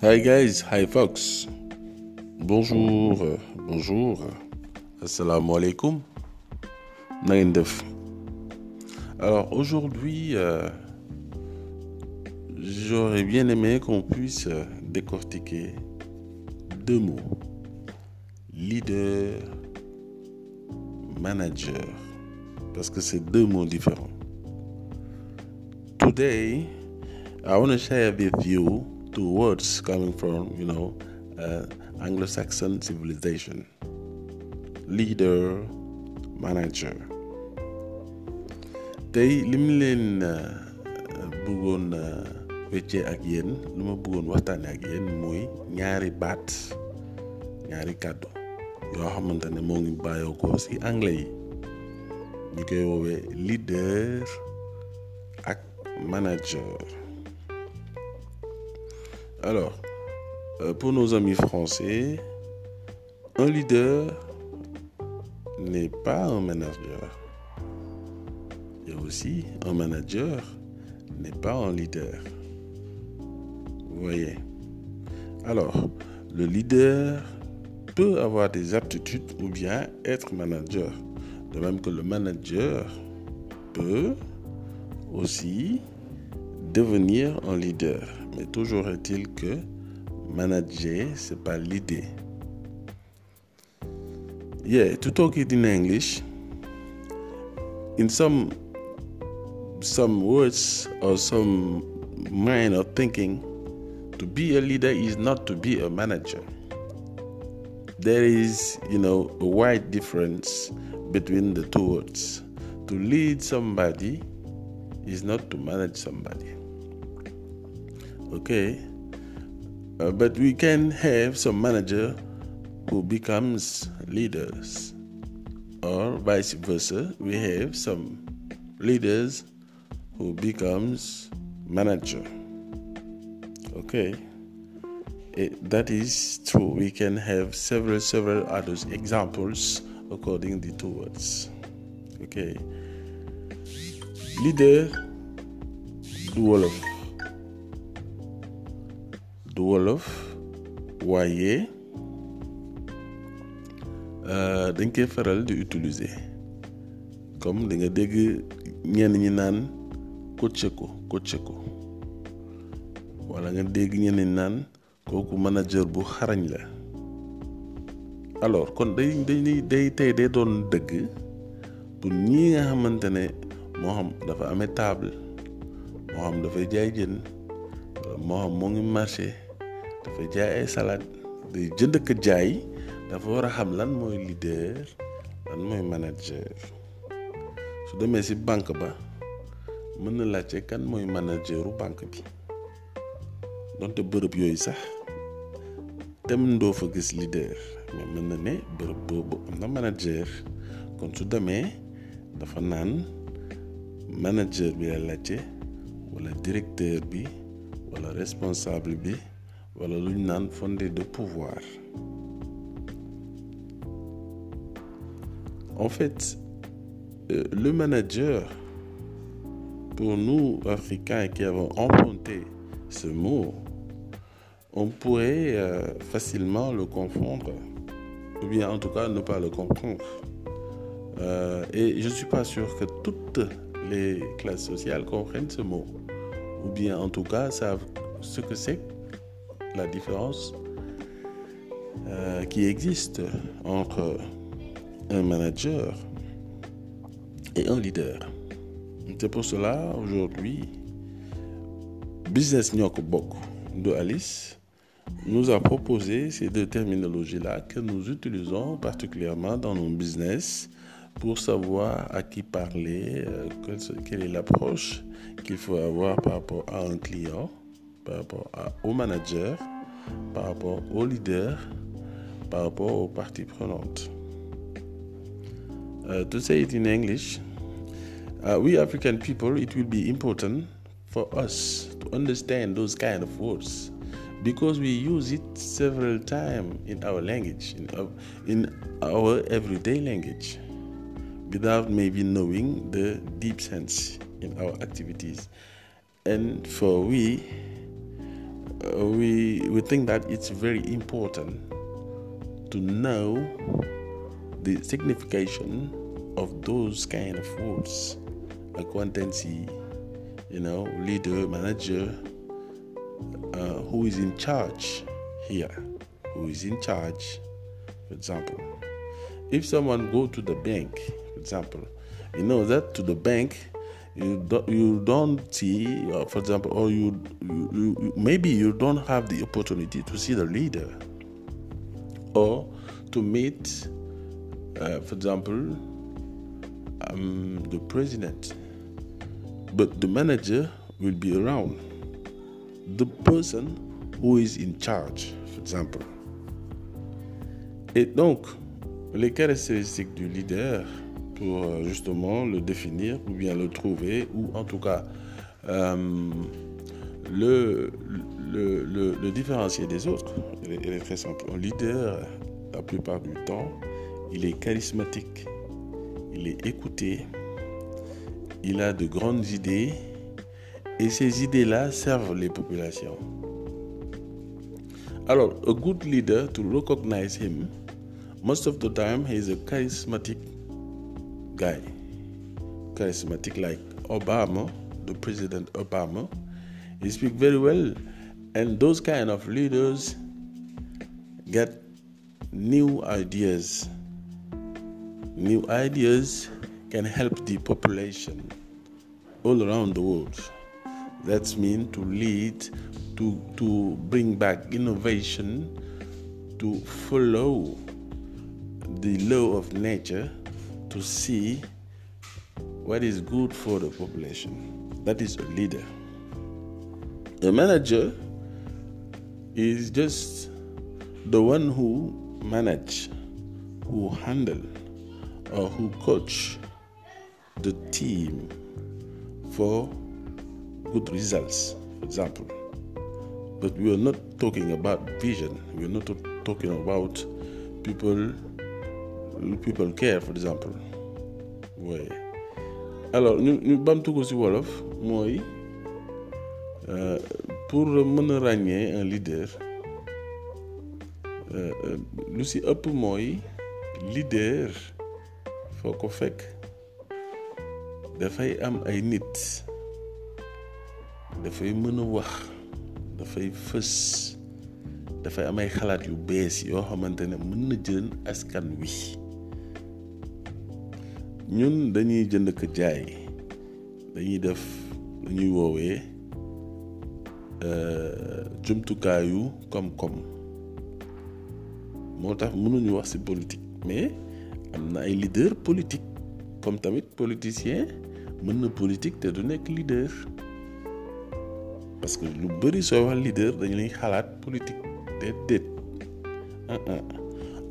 Hi guys, hi folks. Bonjour, euh, bonjour. Assalamu alaikum. Alors aujourd'hui, euh, j'aurais bien aimé qu'on puisse euh, décortiquer deux mots. Leader, manager. Parce que c'est deux mots différents. Today, I want to share with you two words coming from, you know, uh, Anglo-Saxon civilization. Leader, manager. tey lim leen uh, bëggoon uh, wéccee ak yéen lu ma bëggoon waxtaane ak yéen mooy ñaari baat ñaari kàddu yoo xamante ne moo ngi bàyyoo ko ci anglais yi ñu koy woowee leader ak manager alors euh, pour nos amis français un leader n'est pas un manager. Et aussi un manager n'est pas un leader. Vous voyez? Alors le leader peut avoir des aptitudes ou bien être manager. De même que le manager peut aussi devenir un leader mais toujours est-il que manager c'est pas l'idée. Yeah to talk it in English in some some words or some mind of thinking to be a leader is not to be a manager. There is you know a wide difference between the two words. To lead somebody is not to manage somebody okay. Uh, but we can have some manager who becomes leaders. Or vice versa we have some leaders who becomes manager. Okay. It, that is true. We can have several several other examples according the two words. Okay. Leader du wolof du wolof waaye dañ koy faral di utiliser. Comme di nga dégg ñenn ñi naan ko ko wala nga dégg ñenn ñi naan kooku manager bu xarañ la. Alors kon day day day tey day doon dëgg pour ñii nga xamante ne moo xam dafa amee table moo xam dafay jaay jën moo xam moo ngi marché. Dafay jaay ay salade day jënd ak jaay dafa war a xam lan mooy leader lan mooy manager. Su demee ci banque ba mën na laajte kan mooy manageru banque bi. Donte bërëb yooyu sax tem doo fa gis leader mais mën na ne bërëb boobu am na manager. Kon su demee dafa naan manager bi la laajte walla directeur bi walla responsable bi fondé de pouvoir. En fait euh, le manager pour nous africains qui avons emprunté ce mot on pourrait euh, facilement le confondre ou bien en tout cas ne pas le comprendre. Euh, et je ne suis pas sûr que toutes les classes sociales comprennent ce mot ou bien en tout cas savent ce que c'est la différence euh, qui existe entre un manager et un leader. C'est pour cela aujourd'hui Business Nyok Bok de Alice nous a proposé ces deux terminologies-là que nous utilisons particulièrement dans nos business pour savoir à qui parler, euh, quelle est l'approche qu'il faut avoir par rapport à un client, par rapport à, par rapport par rapport aux parties prenantes. Uh, to say it in English, uh, we African people, it will be important for us to understand those kind of words because we use it several times in our language, in our, in our everyday language, without maybe knowing the deep sense in our activities. And for we, uh, we we think that it's very important to know the signification of those kind of words. Acquaintancy you know leader manager uh, who is in charge here who is in charge for example. If someone go to the bank for example you know that to the bank you don't you don't see uh, for example or you, you, you maybe you don't have the opportunity to see the leader or to meet uh, for example um, the president. But the manager will be around. The person who is in charge for example. Et donc les caractéristiques du leader pour euh, justement le définir ou bien le trouver ou en tout cas euh, le, le, le, le, différencier des autres. Il est, très simple. Un leader, la plupart du temps, il est charismatique, il est écouté, il a de grandes idées et ces idées-là servent les populations. Alors, a good leader, to recognize him, most of the time he is a charismatic guy, charismatic like Obama, the President Obama. He speaks very well, and those kind of leaders get new ideas. New ideas can help the population all around the world. That's mean to lead, to to bring back innovation, to follow the law of nature to see what is good for the population. That is a leader. A manager is just the one who manage, who handle, or who coach the team for good results, for example. But we are not talking about vision. We are not talking about people people care for example. Oui alors ñu ñu bamtu ko ci wolof mooy pour mën a un leader lu ci ëpp mooy leader foo ko fekk am ay nit dafay mën a wax dafay fës dafay am ay xalaat yu bees yoo xamante ne mën na jël ñun dañuy jënd ko jaay. Dañuy def dañuy woowee jumtukaayu koom-koom. Moo tax mënuñu wax ci politique mais am na ay leader politique. Comme tamit politicien mën na politique te du nekk leader. Parce que lu bari soo wax leader dañu lay xalaat politique. Déedéet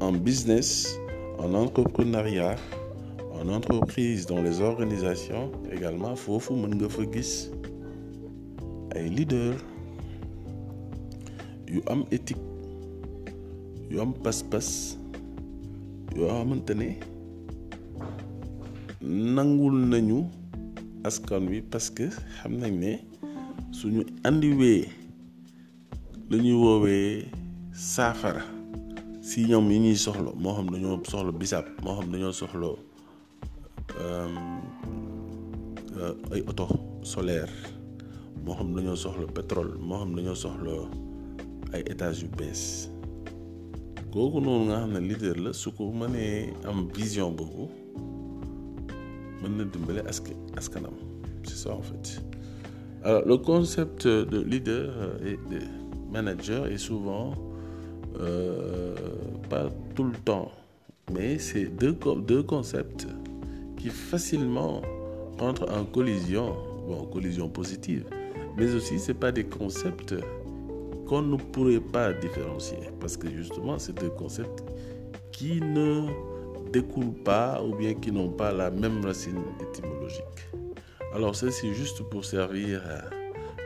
en business en entrepreneuriat en entreprise dans les organisations également foofu mën nga fa gis ay leader yu am éthique yu am pas-pas yoo xamante ne nangul nañu askan wi parce que xam nañ ne suñu andiwee lu ñuy woowee saafara si ñoom yi ñuy soxla. Moo xam dañoo soxla bisaab moo xam dañoo soxla ay oto solaire moo xam dañoo soxla pétrole moo xam dañoo soxla ay étages yu bees. Kooku noonu nga xam ne leader la su ko mënee am vision boobu mën na dimbale ask askanam. C'est ça en fait. Alors le concept de leader et de manager est souvent euh, pas tout le temps mais c'est deux deux concepts qui facilement entrent en collision bon collision positive mais aussi c'est pas des concepts qu'on ne pourrait pas différencier parce que justement c'est des concepts qui ne découlent pas ou bien qui n'ont pas la même racine étymologique. Alors ça c'est juste pour servir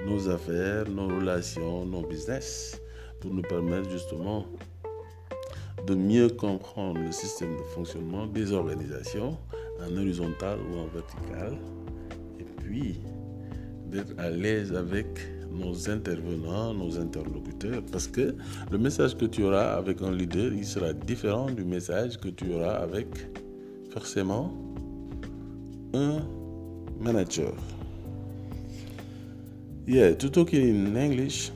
nos affaires, nos relations, nos business, pour nous permettre justement de mieux comprendre le système de fonctionnement des organisations en horizontal ou en vertical et puis d'être à l'aise avec nos intervenants, nos interlocuteurs, parce que le message que tu auras avec un leader, il sera différent du message que tu auras avec forcément un manager. Yeah, to talk in English,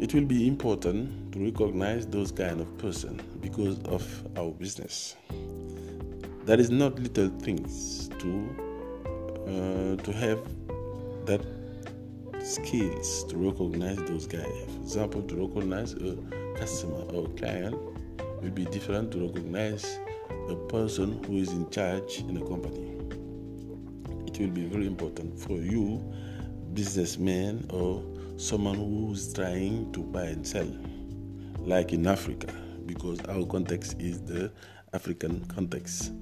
it will be important to recognize those kind of person because of our business. That is not little things to uh, to have that skills to recognize those guys. For example, to recognize a customer or client will be different to recognize a person who is in charge in a company. It will be very important for you, businessman or someone who's trying to buy and sell, like in Africa, because our context is the African context,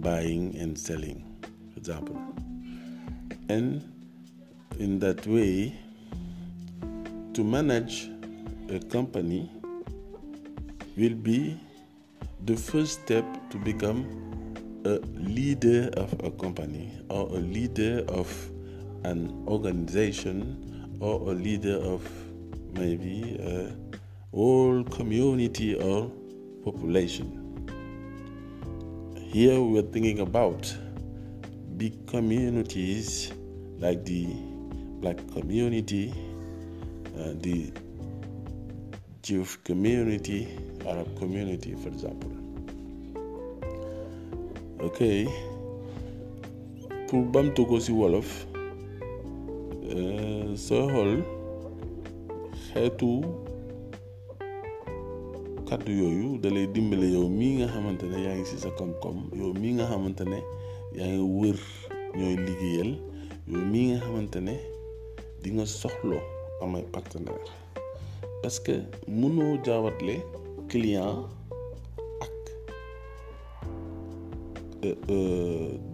buying and selling, for example. And in that way, to manage a company will be the first step to become a leader of a company or a leader of an organization or a leader of maybe a whole community or population. Here we are thinking about big communities like the black community, uh, the Jewish community, Arab community, for example. ok pour bamtu ko ci wolof soo xool xeetu kàddu yooyu da lay dimbale yow mii nga xamante ne yaa ngi ci sa koom-koom yow mii nga xamante ne yaa ngi wër ñooy liggéeyal yow mii nga xamante ne di nga soxlo am ay partenaire parce que mënoo jaawatle client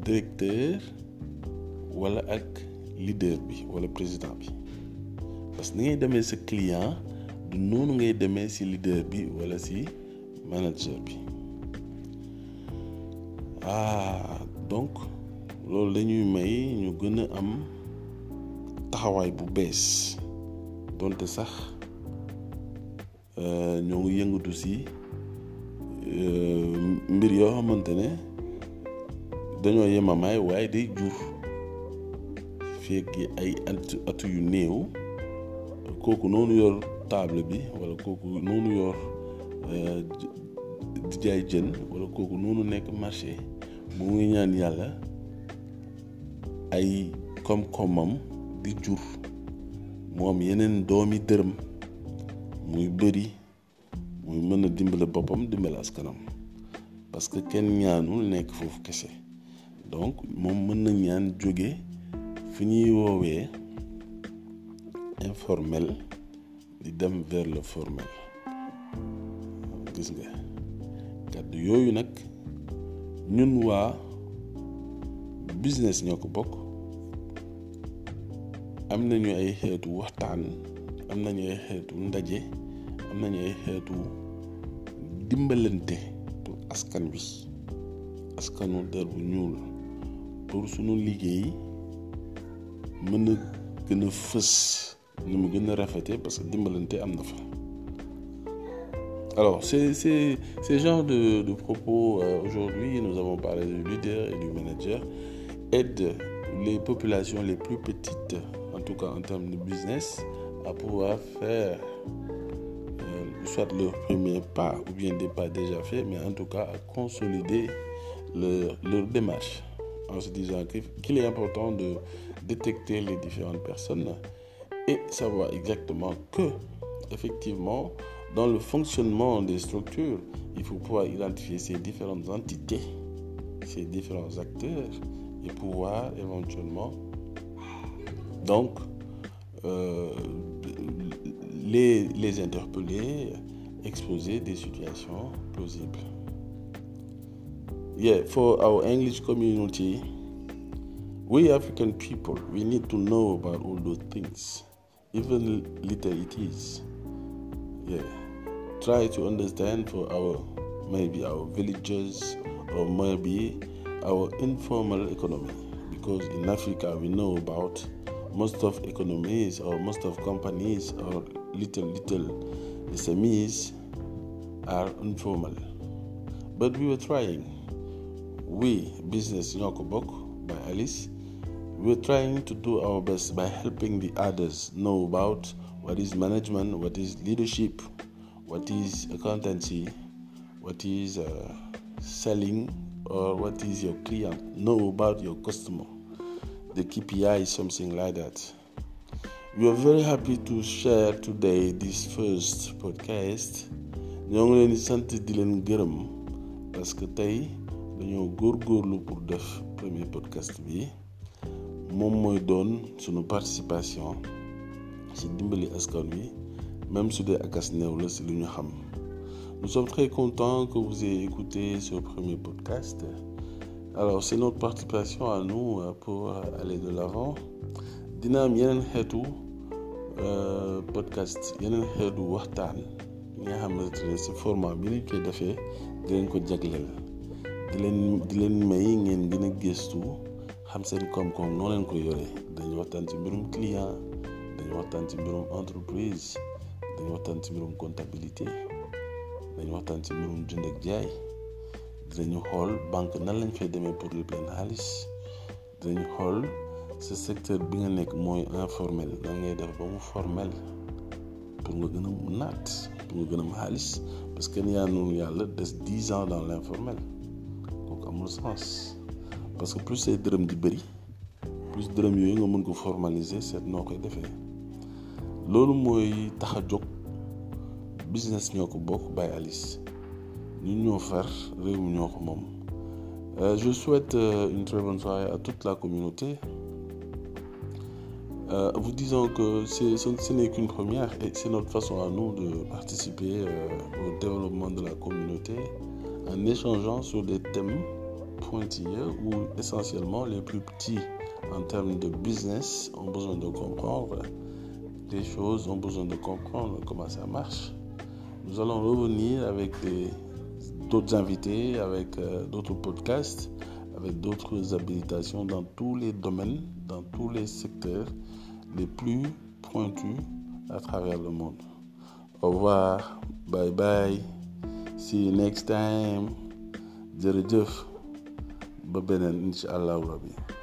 directeur wala ak leader bi wala président bi parce que ni ngay demee sa client du noonu ngay demee ci leader bi wala ci manager ah donc loolu dañuy may ñu gën a am taxawaay bu bees. Donte sax ñoo ngi yëngatu ci mbir yoo xamante ne dañoo yemamaay waaye day jur fekk ay atu yu néew. Kooku noonu yor table bi wala kooku noonu yor di jaay jën wala kooku noonu nekk marché mu ngi ñaan yàlla ay koom-koomam di jur. Mu am yeneen doomi dërëm muy bëri muy mën a dimbale boppam dimbale askanam. Parce que kenn ñaanul nekk foofu kese. Donc moom mën na ñaan jóge fi ñuy woowee informel di dem vers le formel. Gis nga kàddu yooyu nag ñun waa business ñoo ko bokk. Am nañu ay xeetu waxtaan am nañu ay xeetu ndaje am nañu ay xeetu dimbalante pour askan wi askanu der bu ñuul pour sunu liggéey mën a gën a fës. Ni mu gën parce que dimbalante am na fa. Alors c'est ces genres de, de propos euh, aujourd'hui nous avons parlé du leader et du manager aident les populations les plus petites en tout cas en termes de business à pouvoir faire euh, soit leur premier pas ou bien des pas déjà faits mais en tout cas à consolider leur, leur démarche en se disant qu'il est important de détecter les différentes personnes et savoir exactement que, effectivement, dans le fonctionnement des structures, il faut pouvoir identifier ces différentes entités, ces différents acteurs et pouvoir éventuellement, donc, euh, les, les interpeller, exposer des situations plausibles. yeah, for our English community, we African people, we need to know about all those things, even little it is. Yeah, try to understand for our maybe our villages or maybe our informal economy, because in Africa we know about most of economies or most of companies or little little SMEs are informal. But we were trying. We, Business Nyokobok by Alice, were trying to do our best by helping the others know about what is management, what is leadership, what is accountancy, what is uh, selling, or what is your client. Know about your customer. The KPI is something like that. We are very happy to share today this first podcast. ñoo ngi leen di sant di leen gërëm parce que tey dañoo góorgóorlu pour def premier podcast bi moom mooy doon sunu participation ci dimbali askan wi même su dee akas néew la ci lu ñu xam. Nous sommes très contents que vous ayez écouté ce premier podcast. Alors c'est notre participation à nous pour aller de l'avant. Dina am yeneen xeetu podcast yeneen xeetu waxtaan yi nga xamante ne ci format bi lañ koy defee di leen ko jagleel. Di leen di leen may ngeen gën a gëstu xam seen koom-koom noo leen ko yore dañu waxtaan ci mbirum client dañu waxtaan ci mbirum entreprise dañu waxtaan ci mbirum comptabilité dañu waxtaan ci mbirum jënd ak jaay. Dinañu xool banque nan lañ fay demee pour lépp leen xaalis. Dinañu xool sa secteur bi nga nekk mooy informel nan ngay def ba mu formel pour nga gën a naat pour nga gën a xaalis. Parce que yaa noonu yàlla des dix ans dans l'informel kooku amul sens parce que plus say dërëm di bëri plus dërëm yooyu nga mën ko formaliser seet noo koy defee. Loolu mooy tax a jóg. Business ñoo ko bokk Alice. Ñun ñoo far réew mi ñoo ko moom. Je souhaite une très bonne soirée à toute la communauté. Euh, vous disons que ce, n'est qu'une première et c'est notre façon à nous de participer euh, au développement de la communauté en échangeant sur des thèmes pointilleux où essentiellement les plus petits en termes de business ont besoin de comprendre des choses, ont besoin de comprendre comment ça marche. Nous allons revenir avec d'autres invités, avec euh, d'autres podcasts, avec d'autres habilitations dans tous les domaines, dans tous les secteurs les plus pointus à travers le monde. Au revoir, bye bye, see you next time. jërëjëf ba beneen incha allahu rabbi.